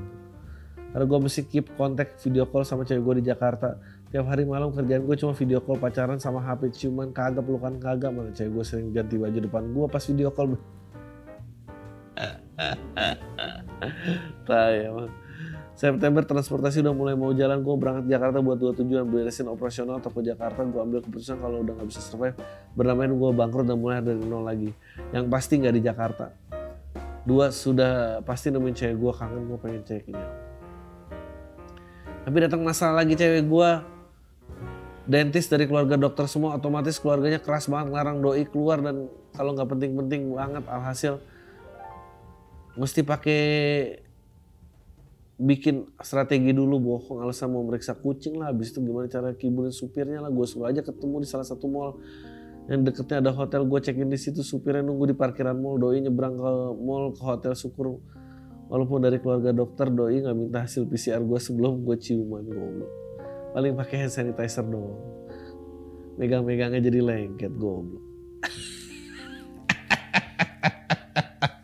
Karena gue mesti keep kontak video call sama cewek gue di Jakarta. Tiap hari malam kerjaan gue cuma video call pacaran sama HP ciuman kagak pelukan kagak mana cewek gue sering ganti baju depan gue pas video call. Tai emang. September transportasi udah mulai mau jalan. Gue berangkat Jakarta buat dua tujuan. Beresin operasional toko Jakarta. Gue ambil keputusan kalau udah nggak bisa survive. Berdamaian gue bangkrut dan mulai dari nol lagi. Yang pasti nggak di Jakarta. Dua sudah pasti nemuin cewek gue kangen gue pengen cewek ini. Tapi datang masalah lagi cewek gue dentis dari keluarga dokter semua otomatis keluarganya keras banget larang doi keluar dan kalau nggak penting-penting banget alhasil. Mesti pakai bikin strategi dulu bohong alasan mau meriksa kucing lah. Habis itu gimana cara kibulin supirnya lah. Gue suruh aja ketemu di salah satu mall. Yang deketnya ada hotel gue check in di situ. Supirnya nunggu di parkiran mall. Doi nyebrang ke mall ke hotel syukur. Walaupun dari keluarga dokter doi nggak minta hasil PCR gue sebelum gue ciuman goblok. Paling pakai hand sanitizer doang. Megang-megangnya jadi lengket goblok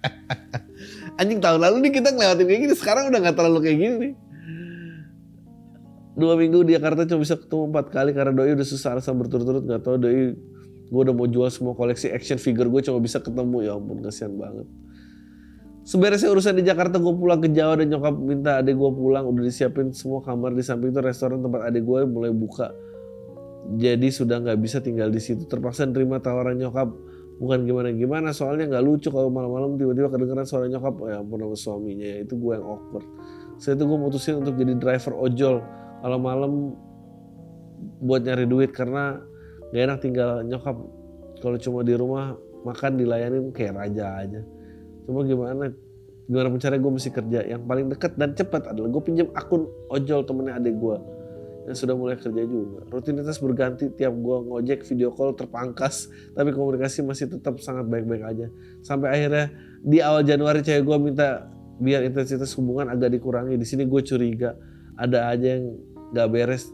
anjing tahun lalu nih kita ngelewatin kayak gini sekarang udah nggak terlalu kayak gini nih. Dua minggu di Jakarta cuma bisa ketemu empat kali karena doi udah susah alasan berturut-turut nggak tahu doi gue udah mau jual semua koleksi action figure gue cuma bisa ketemu. Ya ampun kasihan banget. Seberesnya urusan di Jakarta gue pulang ke Jawa dan nyokap minta adik gue pulang udah disiapin semua kamar di samping itu restoran tempat adik gue mulai buka. Jadi sudah nggak bisa tinggal di situ terpaksa nerima tawaran nyokap bukan gimana gimana soalnya nggak lucu kalau malam-malam tiba-tiba kedengeran suara nyokap oh ya ampun sama suaminya. Ya itu gue yang awkward. Saya itu gue mutusin untuk jadi driver ojol. Kalau malam buat nyari duit karena gak enak tinggal nyokap. Kalau cuma di rumah makan dilayanin kayak raja aja. Cuma gimana gimana pun caranya gue mesti kerja? Yang paling dekat dan cepat adalah gue pinjam akun ojol temennya adik gue yang sudah mulai kerja juga. Rutinitas berganti tiap gue ngojek video call terpangkas tapi komunikasi masih tetap sangat baik-baik aja. Sampai akhirnya di awal Januari cewek gue minta biar intensitas hubungan agak dikurangi. Di sini gue curiga ada aja yang gak beres.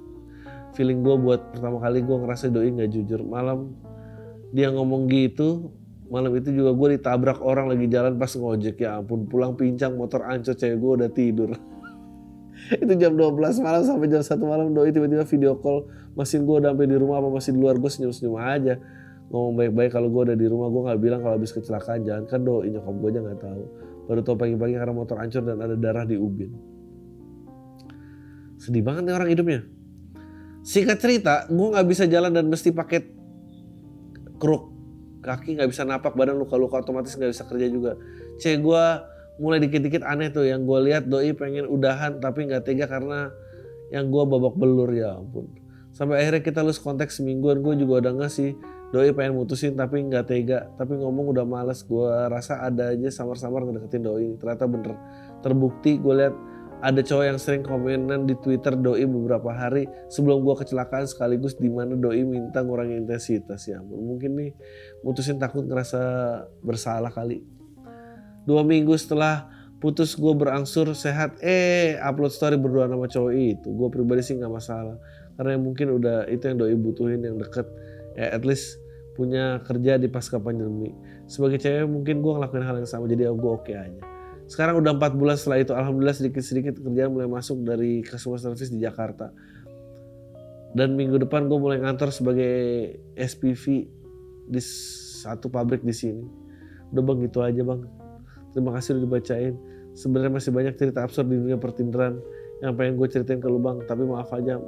Feeling gue buat pertama kali gue ngerasa doi nggak jujur. Malam dia ngomong gitu malam itu juga gue ditabrak orang lagi jalan pas ngojek. Ya ampun pulang pincang motor ancur cewek gue udah tidur itu jam 12 malam sampai jam 1 malam doi tiba-tiba video call. Mesin gue udah sampai di rumah apa masih di luar gue senyum-senyum aja. Ngomong baik-baik kalau gue udah di rumah gue nggak bilang kalau habis kecelakaan. Jangan kan doi nyokap gue aja nggak tahu. Baru tau pagi-pagi karena motor ancur dan ada darah di ubin. Sedih banget nih orang hidupnya. Singkat cerita gue nggak bisa jalan dan mesti pakai kruk. Kaki nggak bisa napak badan luka-luka otomatis nggak bisa kerja juga. Cewek gue mulai dikit-dikit aneh tuh. Yang gue lihat doi pengen udahan tapi nggak tega karena yang gue babak belur ya ampun. Sampai akhirnya kita lulus konteks semingguan gue juga udah ngasih doi pengen mutusin tapi nggak tega. Tapi ngomong udah males gue rasa ada aja samar-samar ngedeketin doi ternyata bener. Terbukti gue lihat ada cowok yang sering komenan di Twitter doi beberapa hari sebelum gua kecelakaan sekaligus di mana doi minta ngurangin intensitas ya mungkin nih mutusin takut ngerasa bersalah kali dua minggu setelah putus gue berangsur sehat eh upload story berdua sama cowok itu. Gue pribadi sih nggak masalah. Karena mungkin udah itu yang doi butuhin yang deket. Ya at least punya kerja di pasca pandemi. Sebagai cewek mungkin gue ngelakuin hal yang sama jadi gue oke okay aja. Sekarang udah empat bulan setelah itu alhamdulillah sedikit-sedikit kerjaan mulai masuk dari customer service di Jakarta. Dan minggu depan gue mulai ngantor sebagai SPV di satu pabrik di sini. Udah bang gitu aja bang terima kasih udah dibacain sebenarnya masih banyak cerita absurd di dunia pertindaran yang pengen gue ceritain ke lu bang tapi maaf aja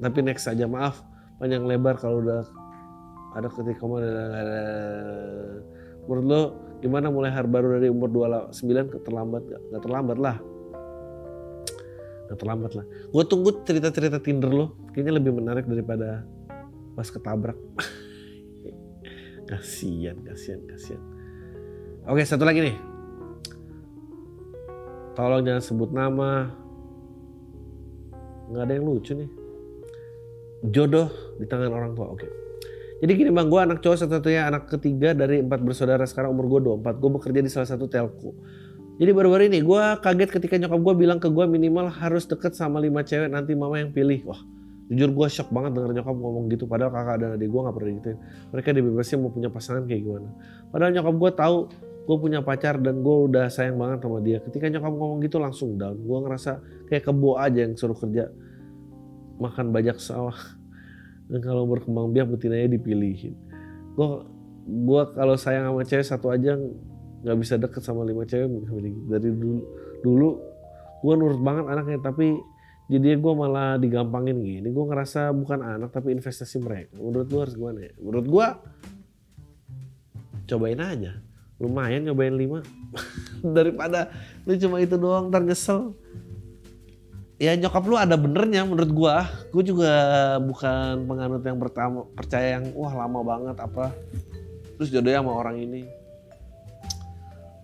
tapi next aja maaf panjang lebar kalau udah ada ketika kamu menurut lo gimana mulai hari baru dari umur 29 ke terlambat gak? Gak terlambat lah. Gak terlambat lah. Gue tunggu cerita-cerita Tinder lo. Kayaknya lebih menarik daripada pas ketabrak. kasian, kasian, kasian. Oke, satu lagi nih. Tolong jangan sebut nama. Nggak ada yang lucu nih. Jodoh di tangan orang tua. Oke. Jadi gini bang, gue anak cowok satu-satunya anak ketiga dari empat bersaudara sekarang umur gue 24. Gue bekerja di salah satu telco. Jadi baru-baru ini gue kaget ketika nyokap gue bilang ke gue minimal harus deket sama lima cewek nanti mama yang pilih. Wah jujur gue shock banget denger nyokap ngomong gitu. Padahal kakak dan adik gue gak pernah gituin. Mereka dibebasin mau punya pasangan kayak gimana. Padahal nyokap gue tahu gue punya pacar dan gue udah sayang banget sama dia. Ketika nyokap ngomong gitu langsung down. Gue ngerasa kayak kebo aja yang suruh kerja. Makan bajak sawah dan kalau berkembang biak betinanya dipilihin gue gue kalau sayang sama cewek satu aja nggak bisa deket sama lima cewek dari dulu dulu gue nurut banget anaknya tapi jadi gue malah digampangin gini gue ngerasa bukan anak tapi investasi mereka menurut gue harus gimana ya menurut gue cobain aja lumayan nyobain lima. Daripada lu cuma itu doang ntar nyesel. Ya nyokap lu ada benernya menurut gua. Gua juga bukan penganut yang pertama percaya yang wah lama banget apa? Terus jodohnya sama orang ini.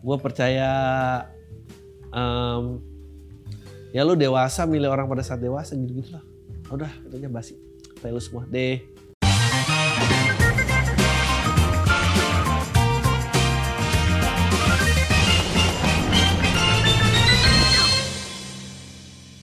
Gua percaya um, ya lu dewasa milih orang pada saat dewasa gitu gitu lah. Udah itu basi. Kayak lu semua. Deh